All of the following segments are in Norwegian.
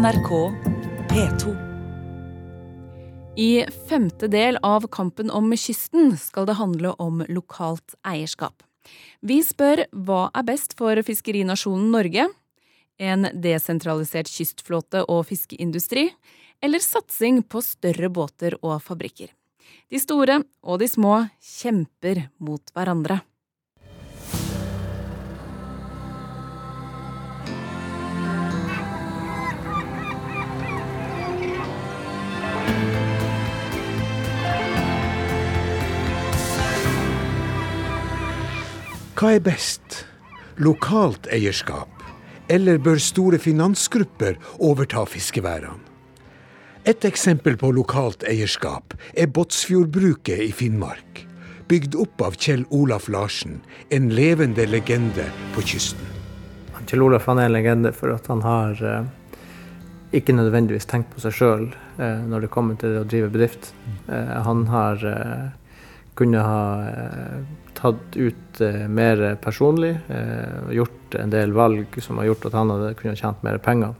NRK P2. I femte del av Kampen om kysten skal det handle om lokalt eierskap. Vi spør hva er best for fiskerinasjonen Norge? En desentralisert kystflåte og fiskeindustri? Eller satsing på større båter og fabrikker? De store og de små kjemper mot hverandre. Hva er best? Lokalt eierskap? Eller bør store finansgrupper overta fiskeværene? Et eksempel på lokalt eierskap er Båtsfjordbruket i Finnmark. Bygd opp av Kjell Olaf Larsen, en levende legende på kysten. Kjell Olaf er en legende for at han har eh, ikke nødvendigvis tenkt på seg sjøl eh, når det kommer til å drive bedrift. Eh, han har kunnet ha tatt ut eh, mer personlig, gjort en del valg som har gjort at han hadde kunne tjent mer penger.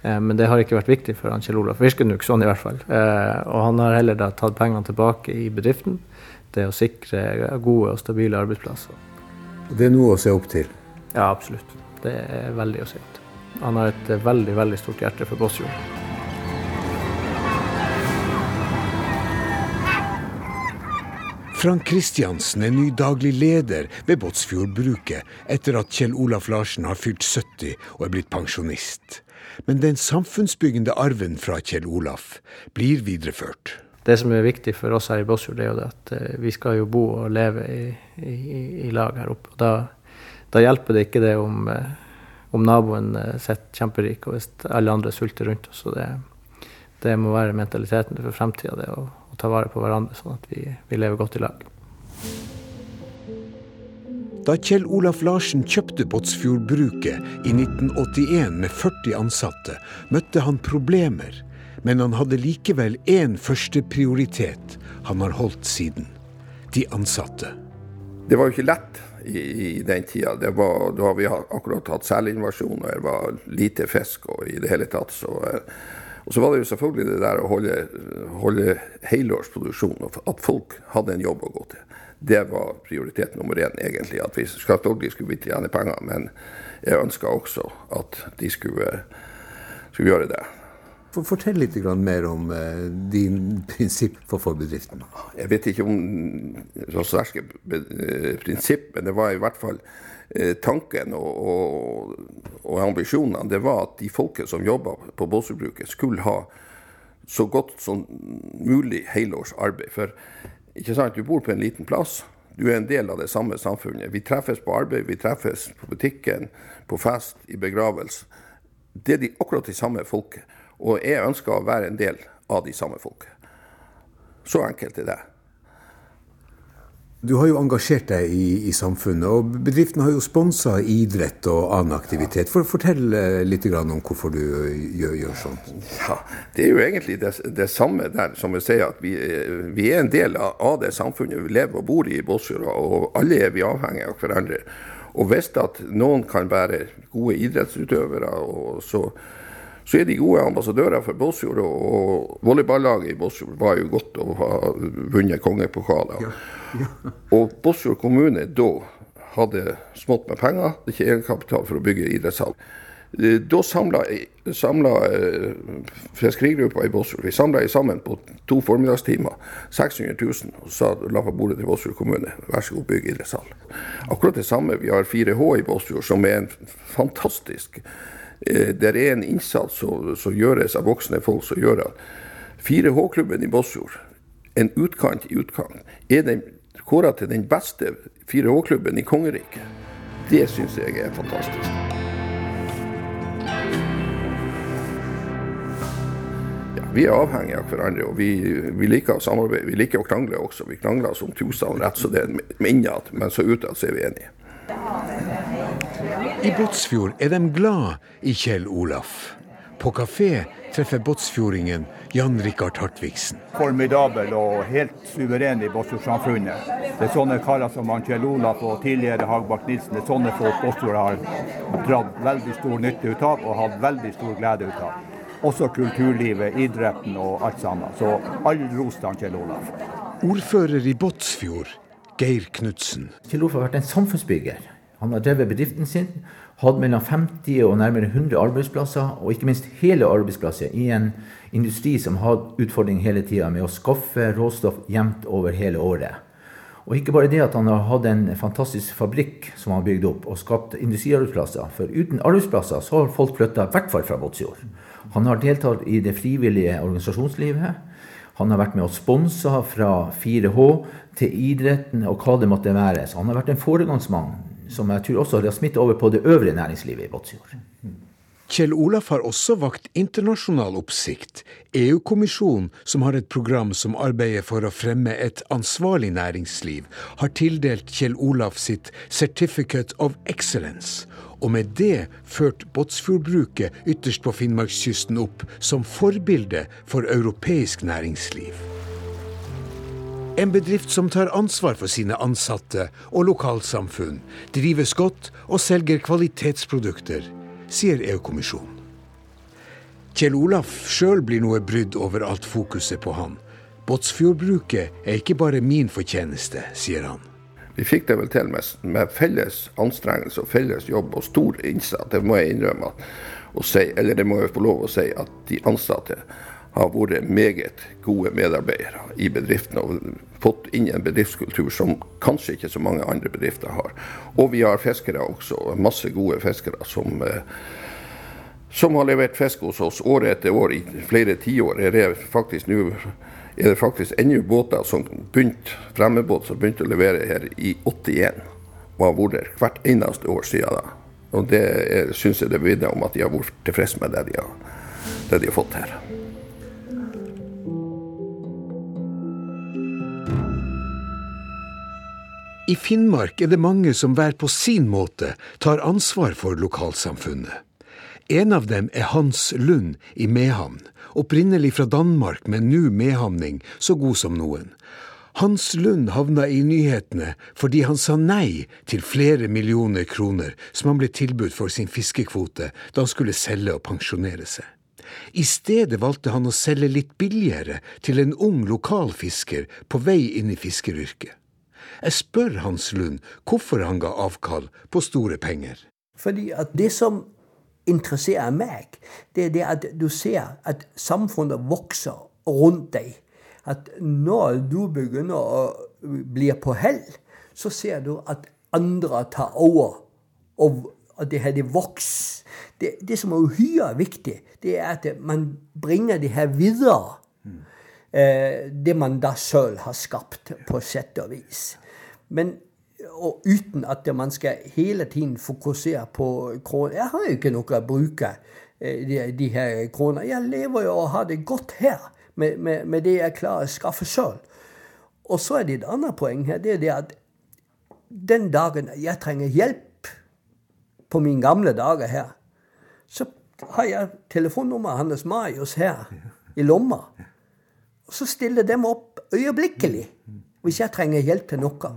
Men det har ikke vært viktig for han Kjell Olaf. Virker nok sånn i hvert fall. Og han har heller da tatt pengene tilbake i bedriften. Det å sikre gode og stabile arbeidsplasser. Det er noe å se opp til? Ja, absolutt. Det er veldig å se opp til. Han har et veldig, veldig stort hjerte for Båtsfjord. Frank Kristiansen er ny daglig leder ved Båtsfjordbruket etter at Kjell Olaf Larsen har fylt 70 og er blitt pensjonist. Men den samfunnsbyggende arven fra Kjell Olaf blir videreført. Det som er viktig for oss her i Båtsfjord, er jo at eh, vi skal jo bo og leve i, i, i lag her oppe. Da, da, hjelper det ikke det om, eh, om naboen eh, sitter kjemperik og hvis alle andre sulter rundt oss. Det, det må være mentaliteten for fremtida, det å ta vare på hverandre, sånn at vi, vi lever godt i lag. Da Kjell Olaf Larsen kjøpte Båtsfjordbruket i 1981 med 40 ansatte, møtte han problemer. Men han hadde likevel én førsteprioritet han har holdt siden. De ansatte. Det var jo ikke lett i, i den tida. Det var, da har vi akkurat hatt selinvasjon, og det var lite fisk. og i det hele tatt så eh, og så var det jo selvfølgelig det der å holde, holde helårsproduksjon, at folk hadde en jobb å gå til. Det var prioritet nummer én, egentlig. At vi selvfølgelig skulle vi tjene penger, men jeg ønska også at de skulle, skulle gjøre det. Fortell litt mer om eh, din prinsipp for bedriften. Jeg vet ikke om så sterke eh, prinsipp, men det var i hvert fall tanken og, og, og, ambisjonene, det var at de folket som jobba på Båtsfjordbruket, skulle ha så godt som mulig helårs arbeid. For ikke sant, du bor på en liten plass. Du er en del av det samme samfunnet. Vi treffes på arbeid, vi treffes på butikken, på fest, i begravelse. Det er de, akkurat de samme folket. Og jeg ønsker å være en del av de samme folket. Så enkelt er det. Du har jo engasjert deg i, i samfunnet, og bedriften har jo sponsa idrett og annen aktivitet. For, fortell litt om hvorfor du gjør, gjør sånn. Ja, Det er jo egentlig det, det samme der som vi sier, at vi, vi, er en del av det samfunnet vi lever og bor i i Båtsfjord, og alle er vi avhengige av hverandre. Og hvis noen kan være gode idrettsutøvere, og så så er de gode ambassadører for Båtsfjord, og volleyballaget i Båtsfjord var jo godt å ha vunnet kongepokaler. Ja. Ja. Og Båtsfjord kommune da hadde smått med penger, ikke egenkapital for å bygge idrettshall. Eh, da samla, samla eh, Fiskerigruppa i Båtsfjord vi samla sammen på to formiddagstimer 600 000 og sa la på bordet til Båtsfjord kommune. Vær så god, bygg idrettshall. Akkurat det samme. Vi har 4H i Båtsfjord, som er en fantastisk det er en innsats som, gjøres av voksne folk som gjør at 4H-klubben i Båtsfjord, en utkant i utkant, er den kåra til den beste 4H-klubben i kongeriket. Det syns jeg er fantastisk. Ja, vi er avhengige av hverandre, og vi, vi, liker å samarbeide. Vi liker å krangle også. Vi krangler som tusen rett så det er minnet, men så utad er vi enige. I Båtsfjord er de glad i Kjell Olaf. På kafé treffer båtsfjordingen Jan Rikard Hartvigsen. Formidabel og helt suveren i Båtsfjordsamfunnet. Det er sånne karer som Kjell Olaf og tidligere Hagbart Nilsen. Det er sånne folk Båtsfjord har dratt veldig stor nytte ut av og hatt veldig stor glede ut av. også kulturlivet, idretten og alt sammen. Så all ros til Kjell Olaf. Ordfører i Båtsfjord, Geir Knutsen. Kjell Olaf har vært en samfunnsbygger. Han har drevet bedriften sin, hatt mellom 50 og nærmere 100 arbeidsplasser, og ikke minst hele arbeidsplasser i en industri som har utfordringer hele tida med å skaffe råstoff jevnt over hele året. Og ikke bare det at han har hatt en fantastisk fabrikk som han har bygd opp og skapt industriarbeidsplasser. For uten arbeidsplasser så har folk flytta i hvert fall fra Båtsfjord. Han har deltatt i det frivillige organisasjonslivet. Han har vært med og sponsa fra 4H til idretten og hva det måtte være. Så han har vært en foregangsmann som jeg tror også har smittet over på det øvrige næringslivet i Båtsfjord. Kjell Olaf har også vakt internasjonal oppsikt. EU-kommisjonen, som har et program som arbeider for å fremme et ansvarlig næringsliv, har tildelt Kjell Olaf sitt Certificate of Excellence, og med det ført Båtsfjordbruket ytterst på Finnmarkskysten opp som forbilde for europeisk næringsliv. En bedrift som tar ansvar for sine ansatte og lokalsamfunn, drives godt og selger kvalitetsprodukter, sier EU-kommisjonen. Kjell Olaf sjøl blir noe brydd over alt fokuset på han. Båtsfjordbruket er ikke bare min fortjeneste, sier han. Vi fikk det vel til med, med felles anstrengelse og felles jobb og stor innsats. Det må jeg innrømme å si, eller det må jeg få lov å si, at de ansatte har vært meget gode medarbeidere i bedriften og fått inn en bedriftskultur som kanskje ikke så mange andre bedrifter har. Og vi har fiskere også, masse gode fiskere som, eh, som har levert fisk hos oss år etter år i flere tiår. Er det faktisk nå er det faktisk ennå båter som begynte, fremmedbåt som begynte å levere her i 81, og har vært der hvert eneste år siden da. Og det syns jeg det vitner om at de har vært tilfreds med det de har, det de har fått her. I Finnmark er det mange som hver på sin måte tar ansvar for lokalsamfunnet. En av dem er Hans Lund i Mehamn, opprinnelig fra Danmark, men nå mehamning så god som noen. Hans Lund havna i nyhetene fordi han sa nei til flere millioner kroner som han ble tilbudt for sin fiskekvote da han skulle selge og pensjonere seg. I stedet valgte han å selge litt billigere til en ung lokalfisker på vei inn i fiskeryrket. Jeg spør Hans Lund hvorfor han ga avkall på store penger. Fordi at det som interesserer meg, det er det at du ser at samfunnet vokser rundt deg. At når du begynner å bli på hell, så ser du at andre tar over. Og at det her det vokser. Det, det, som er uhyre viktig, det er at man bringer det her videre. Eh, det man da sjøl har skapt, på sett og vis. Men og uten at man skal hele tiden fokusere på kroner. Jeg har jo ikke noe å bruke eh, de, de her kronene. Jeg lever jo og har det godt her med, med, med det jeg klarer å skaffe sjøl. Og så er det et annet poeng her. Det er det at den dagen jeg trenger hjelp på mine gamle dager her, så har jeg telefonnummeret hans Marius her i lomma. Så stiller de opp øyeblikkelig hvis jeg trenger hjelp til noe.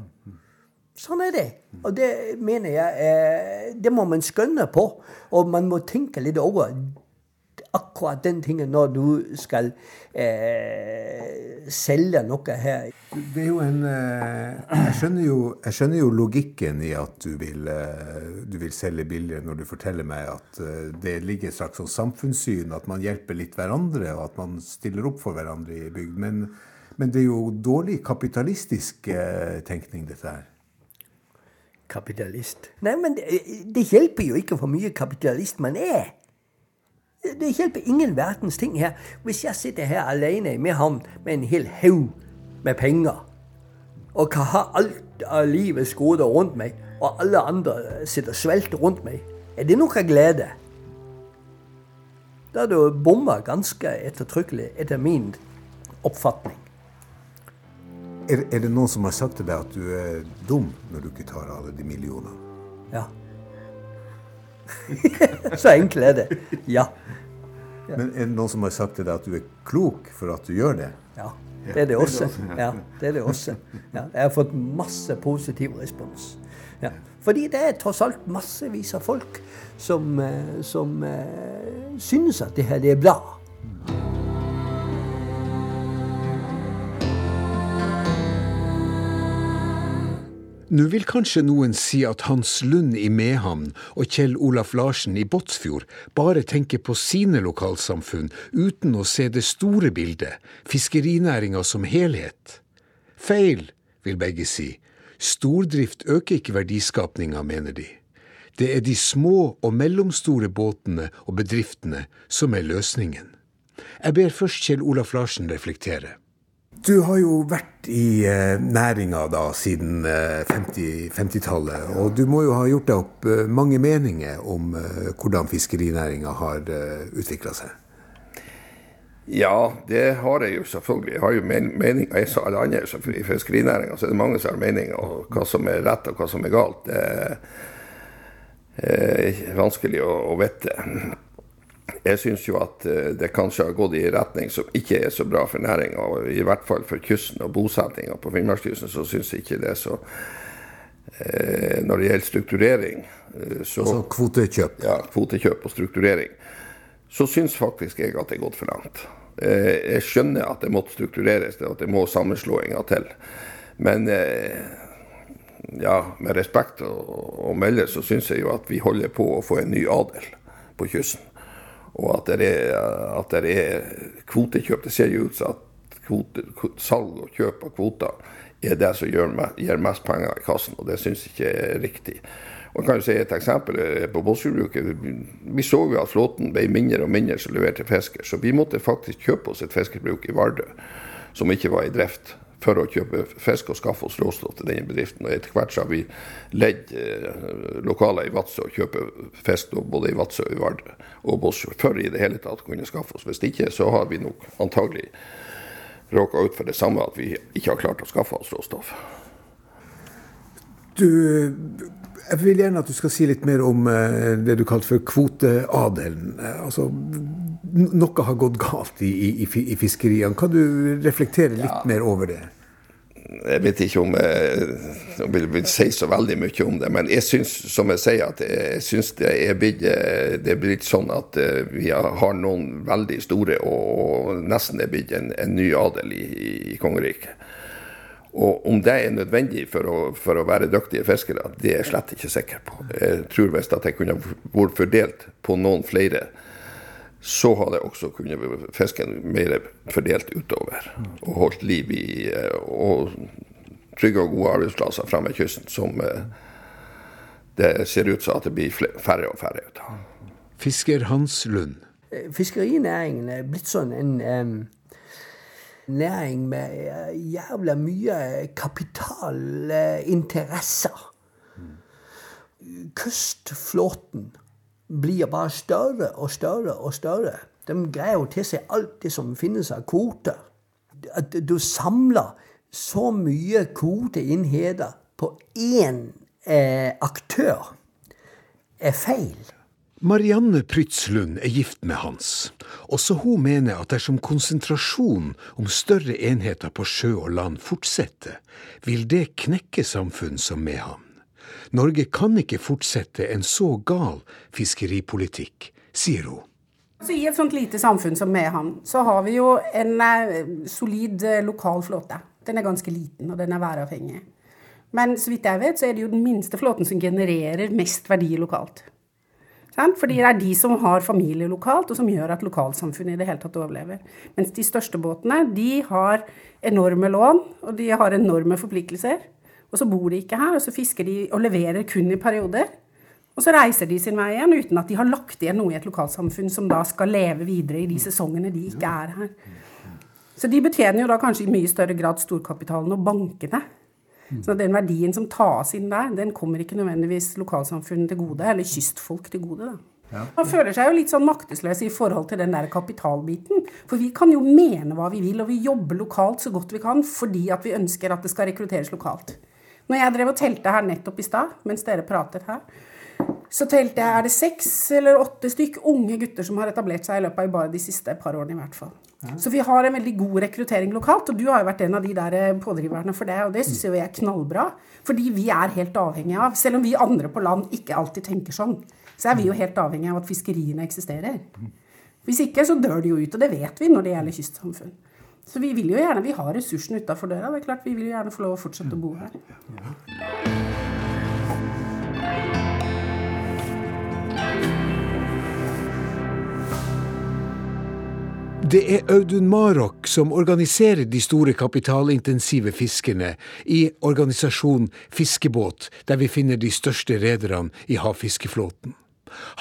Sånn er det. Og det mener jeg eh, Det må man skønne på. Og man må tenke litt over akkurat den tingen når du skal eh, selge noe her. Det er jo en eh, jeg, skjønner jo, jeg skjønner jo logikken i at du vil, eh, du vil selge billigere når du forteller meg at det ligger et slags sånn samfunnssyn, at man hjelper litt hverandre, og at man stiller opp for hverandre i bygd. Men, men det er jo dårlig kapitalistisk tenkning, dette her kapitalist. Nei, men det, det, hjelper jo ikke hvor mye kapitalist man er. Det hjelper ingen verdens ting her. Hvis jeg sitter her alene med ham med en hel haug med penger, og kan ha alt av livets goder rundt meg, og alle andre sitter svelt rundt meg, er det noe glede? Da har du bomma ganske ettertrykkelig, etter min oppfatning. Er, er, det noen som har sagt til deg at du er dum når du ikke tar alle de millionene? Ja. Så enkelt er det. Ja. ja. Men er det noen som har sagt til deg at du er klok for at du gjør det? Ja, det er det også. Ja, det er det også. Ja, jeg har fått masse positiv respons. Ja. Fordi det er tross alt massevis av folk som, eh, som uh, synes at det her er bra. Nå vil kanskje noen si at Hans Lund i Mehamn og Kjell Olaf Larsen i Båtsfjord bare tenker på sine lokalsamfunn uten å se det store bildet, fiskerinæringa som helhet. Feil, vil begge si. Stordrift øker ikke verdiskapninga, mener de. Det er de små og mellomstore båtene og bedriftene som er løsningen. Jeg ber først Kjell Olaf Larsen reflektere. Du har jo vært i eh, næringa da siden eh, 50-tallet, 50 og du må jo ha gjort deg opp eh, mange meninger om eh, hvordan fiskerinæringa har eh, utvikla seg? Ja, det har jeg jo selvfølgelig. Jeg har jo men meninger, sa alle andre i fiskerinæringa, er det mange som har meninger om hva som er rett og hva som er galt. Det er eh, vanskelig å, å vite jeg syns jo at eh, det kanskje har gått i en retning som ikke er så bra for næringa. I hvert fall for kysten og bosettinga på Finnmarkskysten, så syns jeg ikke det er så eh, Når det gjelder strukturering eh, så, Altså kvotekjøp? Ja, kvotekjøp og strukturering. Så syns faktisk jeg at det er gått for langt. Eh, jeg skjønner at det måtte struktureres, at det må sammenslåinger til. Men eh, ja, med respekt å, å melde, så syns jeg jo at vi holder på å få en ny adel på kysten og at det er, at det er kvotekjøp. Det ser jo ut som at kvote, salg og kjøp av kvoter er det som gjør, gir mest penger i kassen, og det syns jeg ikke er riktig. Og jeg kan jo si Et eksempel på Båtsfjordbruket. Vi så jo at flåten ble mindre og mindre som leverte fisker, så vi måtte faktisk kjøpe oss et fiskebruk i Vardø som ikke var i drift for å kjøpe fisk og skaffe oss råstoff til denne bedriften. Og etter hvert så har vi ledd eh, lokaler i Vadsø og kjøper fisk både i Vadsø, i Vardø og Båtsfjord for i det hele tatt å kunne skaffe oss. Hvis ikke så har vi nok antagelig råka ut for det samme, at vi ikke har klart å skaffe oss råstoff. Du, jeg vil gjerne at du skal si litt mer om eh, det du kalte for kvoteadelen. Eh, altså, noe har gått galt i, i, i fiskeriene. Kan du reflektere litt ja. mer over det? Jeg vet ikke om jeg, jeg vil, vil, si så veldig mye om det, men jeg syns som jeg sier, at jeg syns det er blitt, sånn at eh, vi har noen veldig store og nesten er blitt en, en ny adel i, i kongeriket. Og om det er nødvendig for å, for å, være dyktige fiskere, det er jeg slett ikke sikker på. Jeg tror hvis at jeg kunne vært fordelt på noen flere, så hadde jeg også kunnet fisken mer fordelt utover. Og holdt liv i og trygge og gode arbeidsplasser fremme ved kysten, som eh, det ser ut som at det blir færre og færre ut av. Fisker Hans Lund. Fiskerinæringen er blitt sånn en næring med eh, jævla mye kapitalinteresser. Kystflåten blir bare større og større og større. De greier jo til seg alt det som finnes av kvoter. At du samler så mye kvoteenheter på én eh, aktør, er feil. Marianne Prytzlund er gift med Hans. Også hun mener at dersom konsentrasjonen om større enheter på sjø og land fortsetter, vil det knekke samfunn som Mehamn. Norge kan ikke fortsette en så gal fiskeripolitikk, sier hun. Så I et sånt lite samfunn som Mehamn så har vi jo en eh, solid eh, lokal flåte. Den er ganske liten, og den er væravhengig. Men så vidt jeg vet, så er det jo den minste flåten som genererer mest verdi lokalt. Fordi det er de som har familie lokalt, og som gjør at lokalsamfunnet i det hele tatt overlever. Mens de største båtene de har enorme lån, og de har enorme forpliktelser. Og så bor de ikke her, og så fisker de og leverer kun i perioder. Og så reiser de sin vei igjen uten at de har lagt igjen noe i et lokalsamfunn som da skal leve videre i de sesongene de ikke er her. Så de betjener jo da kanskje i mye større grad storkapitalen og bankene så den verdien som tas inn der, den kommer ikke nødvendigvis lokalsamfunnet til gode, eller kystfolk til gode. da. Ja. Man føler seg jo litt sånn maktesløs i forhold til den der kapitalbiten. For vi kan jo mene hva vi vil, og vi jobber lokalt så godt vi kan fordi at vi ønsker at det skal rekrutteres lokalt. Når jeg drev og telte her nettopp i stad, mens dere pratet her, så telte jeg er det seks eller åtte stykk unge gutter som har etablert seg i løpet av bare de siste par årene. i hvert fall. Ja. Så vi har en veldig god rekruttering lokalt, og du har jo vært en av de der eh, pådriverne for det. Og det syns jeg er knallbra, fordi vi er helt avhengige av, selv om vi andre på land ikke alltid tenker sånn, så er vi jo helt avhengige av at fiskeriene eksisterer. Hvis ikke så dør de jo ut, og det vet vi når det gjelder kystsamfunn. Så vi vil jo gjerne, vi har ressursene utafor døra. det er klart Vi vil jo gjerne få lov å fortsette å bo her. Det er Audun Marok som organiserer de store kapitalintensive fiskerne i organisasjonen Fiskebåt, der vi finner de største rederne i havfiskeflåten.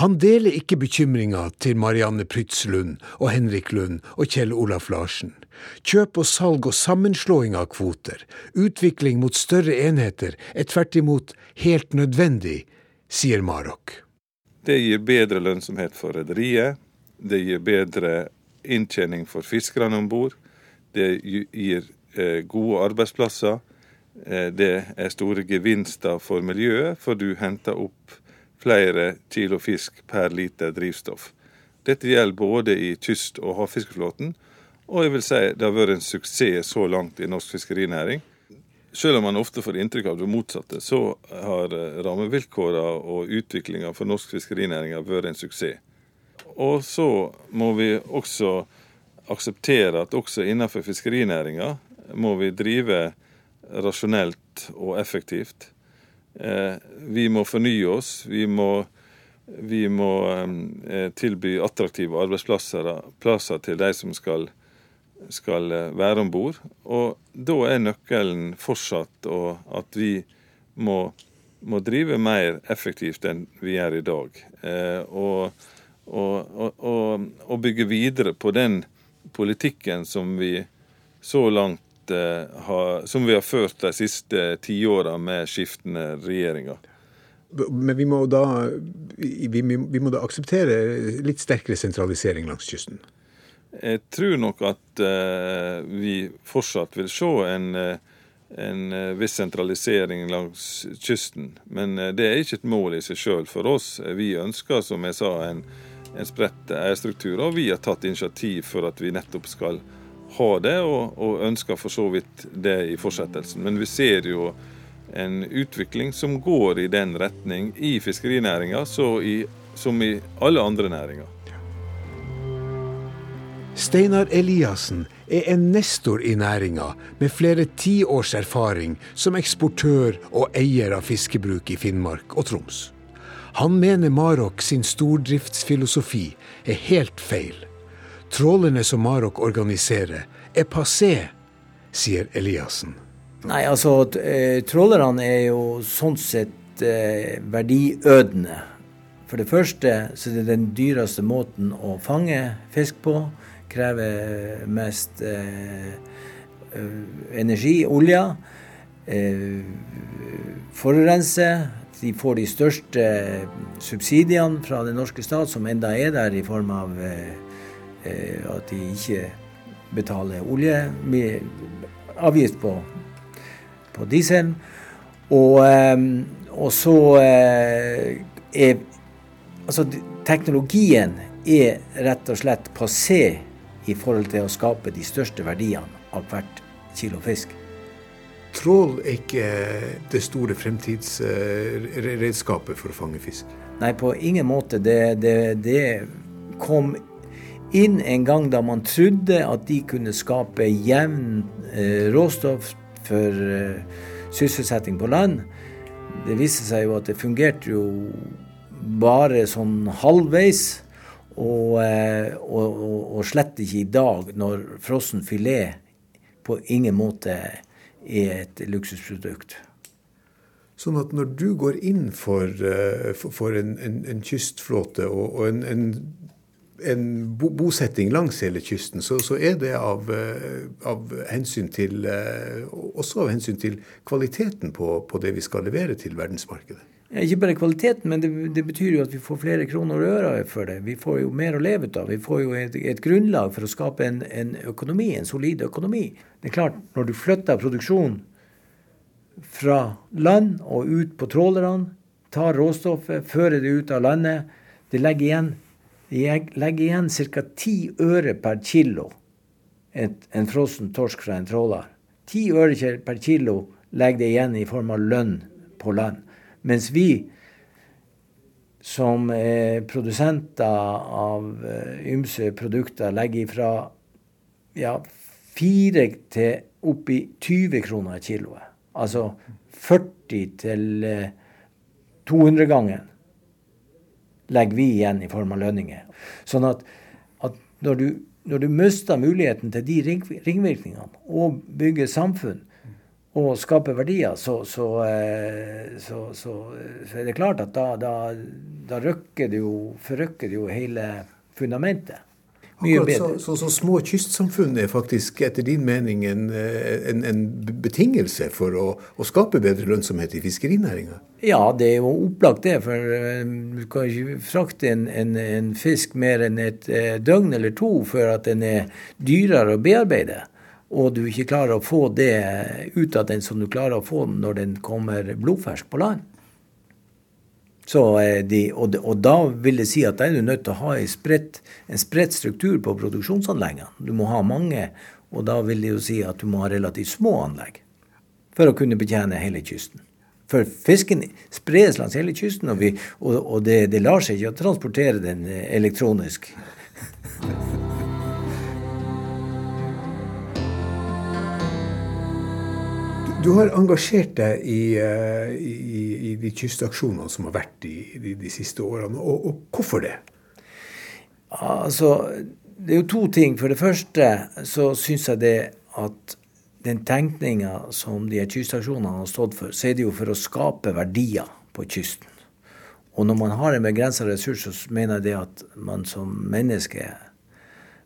Han deler ikke bekymringa til Marianne Prytz Lund og Henrik Lund og Kjell Olaf Larsen. Kjøp og salg og sammenslåing av kvoter, utvikling mot større enheter, er tvert imot helt nødvendig, sier Marok. Det gir bedre lønnsomhet for rederiet. Det gir bedre inntjening for fiskerne om bord. Det gir eh, gode arbeidsplasser. Eh, det er store gevinster for miljøet, for du henter opp flere kilo fisk per liter drivstoff. Dette gjelder både i kyst- og havfiskeflåten, og jeg vil si det har vært en suksess så langt i norsk fiskerinæring. Selv om man ofte får inntrykk av det motsatte, så har eh, rammevilkårene og utviklinga for norsk fiskerinæring vært en suksess. Og så må vi også akseptere at også innenfor fiskerinæringa må vi drive rasjonelt og effektivt. Eh, vi må fornye oss. Vi må, vi må eh, tilby attraktive arbeidsplasser til de som skal, skal eh, være om bord. Og da er nøkkelen fortsatt at vi må, må, drive mer effektivt enn vi gjør i dag. Og, og, og, og bygge videre på den politikken som vi så langt har, som vi har ført de siste tiåra med skiftende regjeringer. Men vi må, da, vi, vi må da akseptere litt sterkere sentralisering langs kysten? Jeg tror nok at eh, vi fortsatt vil se en, eh, en uh, viss sentralisering langs kysten. Men uh, det er ikke et mål i seg sjøl for oss. Vi ønsker, som jeg sa, en, en spredt eierstruktur, og vi har tatt initiativ for at vi nettopp skal ha det, og, og, ønsker for så vidt det i fortsettelsen. Men vi ser jo en utvikling som går i den retning i fiskerinæringa som i alle andre næringer. Steinar Eliassen er en nestor i næringa med flere tiårs erfaring som eksportør og eier av fiskebruk i Finnmark og Troms. Han mener Marok sin stordriftsfilosofi er helt feil. Trålerne som Marok organiserer, er passé, sier Eliassen. Nei, altså eh, trålerne er jo sånn sett eh, verdiødende. For det første så er det den dyreste måten å fange fisk på. Krever mest eh, energi, olje. Eh, forurense. De får de største subsidiene fra den norske stat, som enda er der i form av eh, Eh, at de ikke betaler oljeavgift på, på diesel. Og, eh, og så eh, er Altså, teknologien er rett og slett passé i forhold til å skape de største verdiene av hvert kilo fisk. Trål er ikke det store fremtidsredskapet for å fange fisk? Nei, på ingen måte. Det, det, det kom inn en gang da man trodde at de kunne skape jevn eh, råstoff for eh, sysselsetting på land. Det viste seg jo at det fungerte jo bare sånn halvveis. Og, eh, og, og, slett ikke i dag, når frossen filet på ingen måte er et luksusprodukt. Sånn at når du går inn for, eh, for, en, en, en, kystflåte og, en, en en bosetting langs hele kysten, så, så er det av, eh, av, hensyn til eh, Også av hensyn til kvaliteten på, på, det vi skal levere til verdensmarkedet. Ikke bare kvaliteten, men det, det, betyr jo at vi får flere kroner og øre for det. Vi får jo mer å leve ut av. Vi får jo et, et grunnlag for å skape en, en, økonomi, en solid økonomi. Det er klart, når du flytter produksjon fra land og ut på trålerne, tar råstoffet, fører det ut av landet, det legger igjen legger igjen ca. ti øre per kilo et, en frossen torsk fra en tråler. Ti øre per kilo legger det igjen i form av lønn på land. Mens vi som er produsenter av uh, ymse produkter legger ifra ja, 4 til opp i 20 kroner kiloet. Altså 40 til 200-gangen legger vi igjen i form av lønninger. Sånn at, at når, du, når, du, mister muligheten til de ringvirkningene og bygger samfunn og skaper verdier, så, så, eh, så, så er det klart at da, da, da det jo, forrykker det jo hele fundamentet. Akkurat så, så, så, små kystsamfunn er faktisk etter din mening en, en, en betingelse for å, å, skape bedre lønnsomhet i fiskerinæringa? Ja, det er jo opplagt det. For eh, du kan ikke frakte en, en, fisk mer enn et eh, døgn eller to før at den er dyrere å bearbeide. Og du ikke klarer å få det ut av den som du klarer å få når den kommer blodfersk på land. De, og, og, da vil det si at da er du nødt til å ha en spredt, en spredt struktur på produksjonsanleggene. Du må ha mange, og da vil det jo si at du må ha relativt små anlegg for å kunne betjene hele kysten. For fisken spres langs hele kysten, og, vi, og, og det, det, lar seg ikke å transportere den elektronisk. Du har engasjert deg i, eh, i, i de kystaksjonene som har vært i, de, de siste årene. Og, og, hvorfor det? Altså, det er jo to ting. For det første så syns jeg det at den tenkninga som de kystaksjonene har stått for, så er det jo for å skape verdier på kysten. Og når man har en begrensa ressurs, så mener jeg det at man som menneske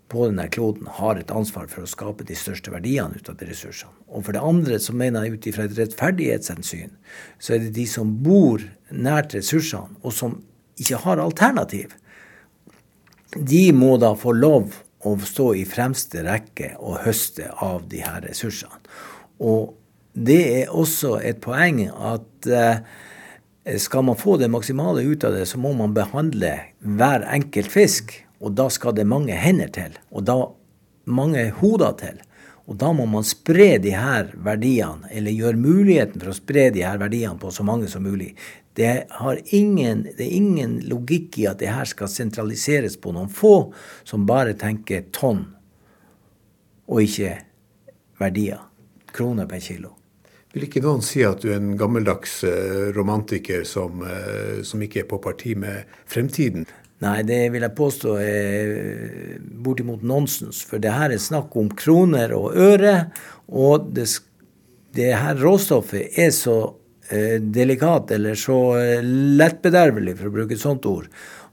på denne kloden har et ansvar for å skape de største verdiene ut av de ressursene. Og for det andre så mener jeg ut ifra et rettferdighetshensyn, så er det de som bor nært ressursene, og som ikke har alternativ, de må da få lov å stå i fremste rekke og høste av de her ressursene. Og det er også et poeng at eh, skal man få det maksimale ut av det, så må man behandle hver enkelt fisk og da skal det mange hender til, og da mange hoder til. Og da må man spre de her verdiene, eller gjøre muligheten for å spre de her verdiene på så mange som mulig. Det, ingen, det er ingen logikk i at det her skal sentraliseres på noen få som bare tenker tonn, og ikke verdier. Kroner per kilo. Vil ikke noen si at du er en gammeldags eh, romantiker som, eh, som ikke er på parti med fremtiden? Nei, det vil jeg påstå er bortimot nonsens. For det her er snakk om kroner og øre. Og det, det her råstoffet er så eh, delikat, eller så eh, lettbedervelig, for å bruke et sånt ord,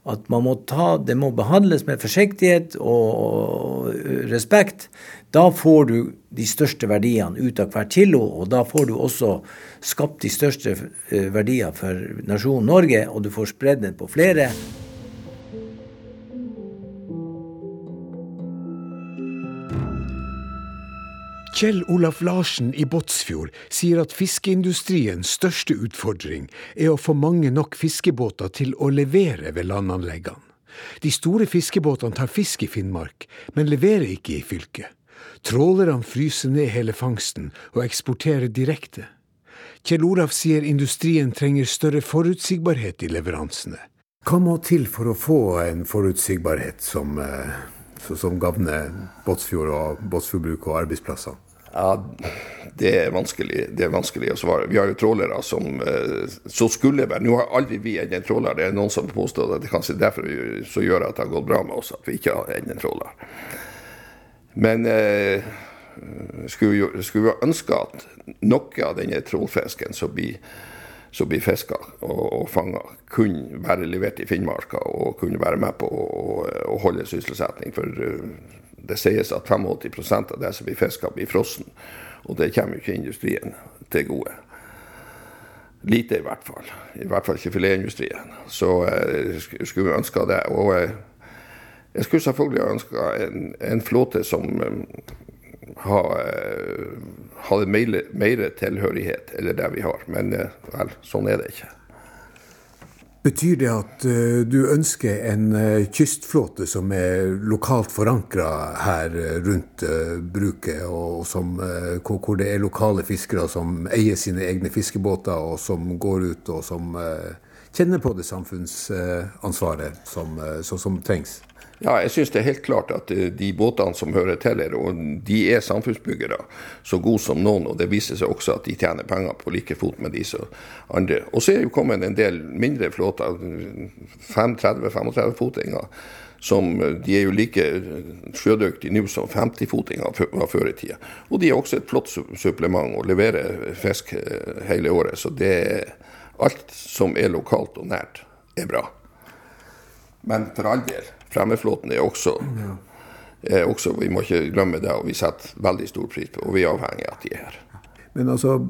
at man må ta, det må behandles med forsiktighet og, og respekt. Da får du de største verdiene ut av hvert kilo, og da får du også skapt de største eh, verdier for nasjonen Norge, og du får spredd den på flere. Kjell Olaf Larsen i Båtsfjord sier at fiskeindustriens største utfordring er å få mange nok fiskebåter til å levere ved landanleggene. De store fiskebåtene tar fisk i Finnmark, men leverer ikke i fylket. Trålerne fryser ned hele fangsten og eksporterer direkte. Kjell Olaf sier industrien trenger større forutsigbarhet i leveransene. Hva må til for å få en forutsigbarhet som, eh, som gagner Båtsfjord og Båtsfjordbruket og arbeidsplassene? Ja, det er, vanskelig, det er vanskelig å svare. Vi har jo trålere som eh, så skulle være Nå har aldri vi enn en tråler. Det er noen som påstår at det kanskje derfor så gjør at det har gått bra med oss at vi ikke har enn en tråler. Men eh, skulle, skulle vi ønske at noe av denne trålfisken som blir, som blir fiska og, og fanga, kunne være levert i Finnmarka og kunne være med på å, holde sysselsetting. For uh, det sies at 85 av det som blir fiska, blir frossen. Og det kommer jo ikke industrien til gode. Lite, i hvert fall. I hvert fall ikke filetindustrien. Så jeg eh, skulle ønske det. Og eh, jeg skulle selvfølgelig ønske en, en, flåte som eh, hadde mer, tilhørighet enn det vi har. Men vel, sånn er det ikke. Betyr det at uh, du ønsker en uh, kystflåte som er lokalt forankra her uh, rundt bruket, og, som, hvor, det er lokale fiskere som eier sine egne fiskebåter, og som går ut og som kjenner på det samfunnsansvaret som, som, trengs? Ja, jeg syns det er helt klart at eh, de båtene som hører til her, og de er samfunnsbyggere så gode som noen. Og det viser seg også at de tjener penger på like fot med de andre. Og så er jo kommet en del mindre flåter, 35-35-fotinger, Som, eh, de er jo like sjødyktige nå som 50-fotinger var før i tida. Og de er også et flott supplement og leverer fisk eh, hele året. Så det alt som er lokalt og nært, er bra. Men for all del, fremmedflåten er også, er også Vi må ikke glemme det, og vi setter veldig stor pris på og vi er avhengig av at de er her. Men altså,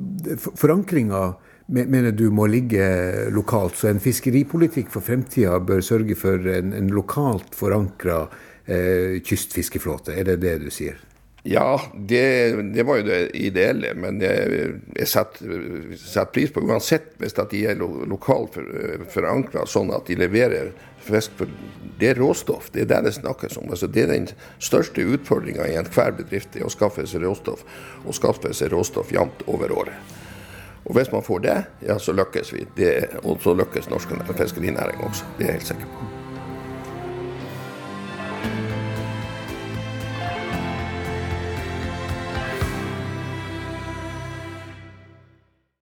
forankringa mener du må ligge lokalt, så en fiskeripolitikk for fremtida bør sørge for en, en lokalt forankra eh, kystfiskeflåte, er det det du sier? Ja, det, det, var jo det ideelle, men jeg, jeg setter, pris på uansett hvis de er lokalt forankra, sånn at de leverer fisk. For det er råstoff, det er det det snakkes om. Altså, det er den største utfordringa i enhver bedrift, det er å skaffe seg råstoff, og skaffe seg råstoff jevnt over året. Og Hvis man får det, ja, så lykkes vi. Det, og så lykkes norsk fiskerinæring også. Det er jeg helt sikker på.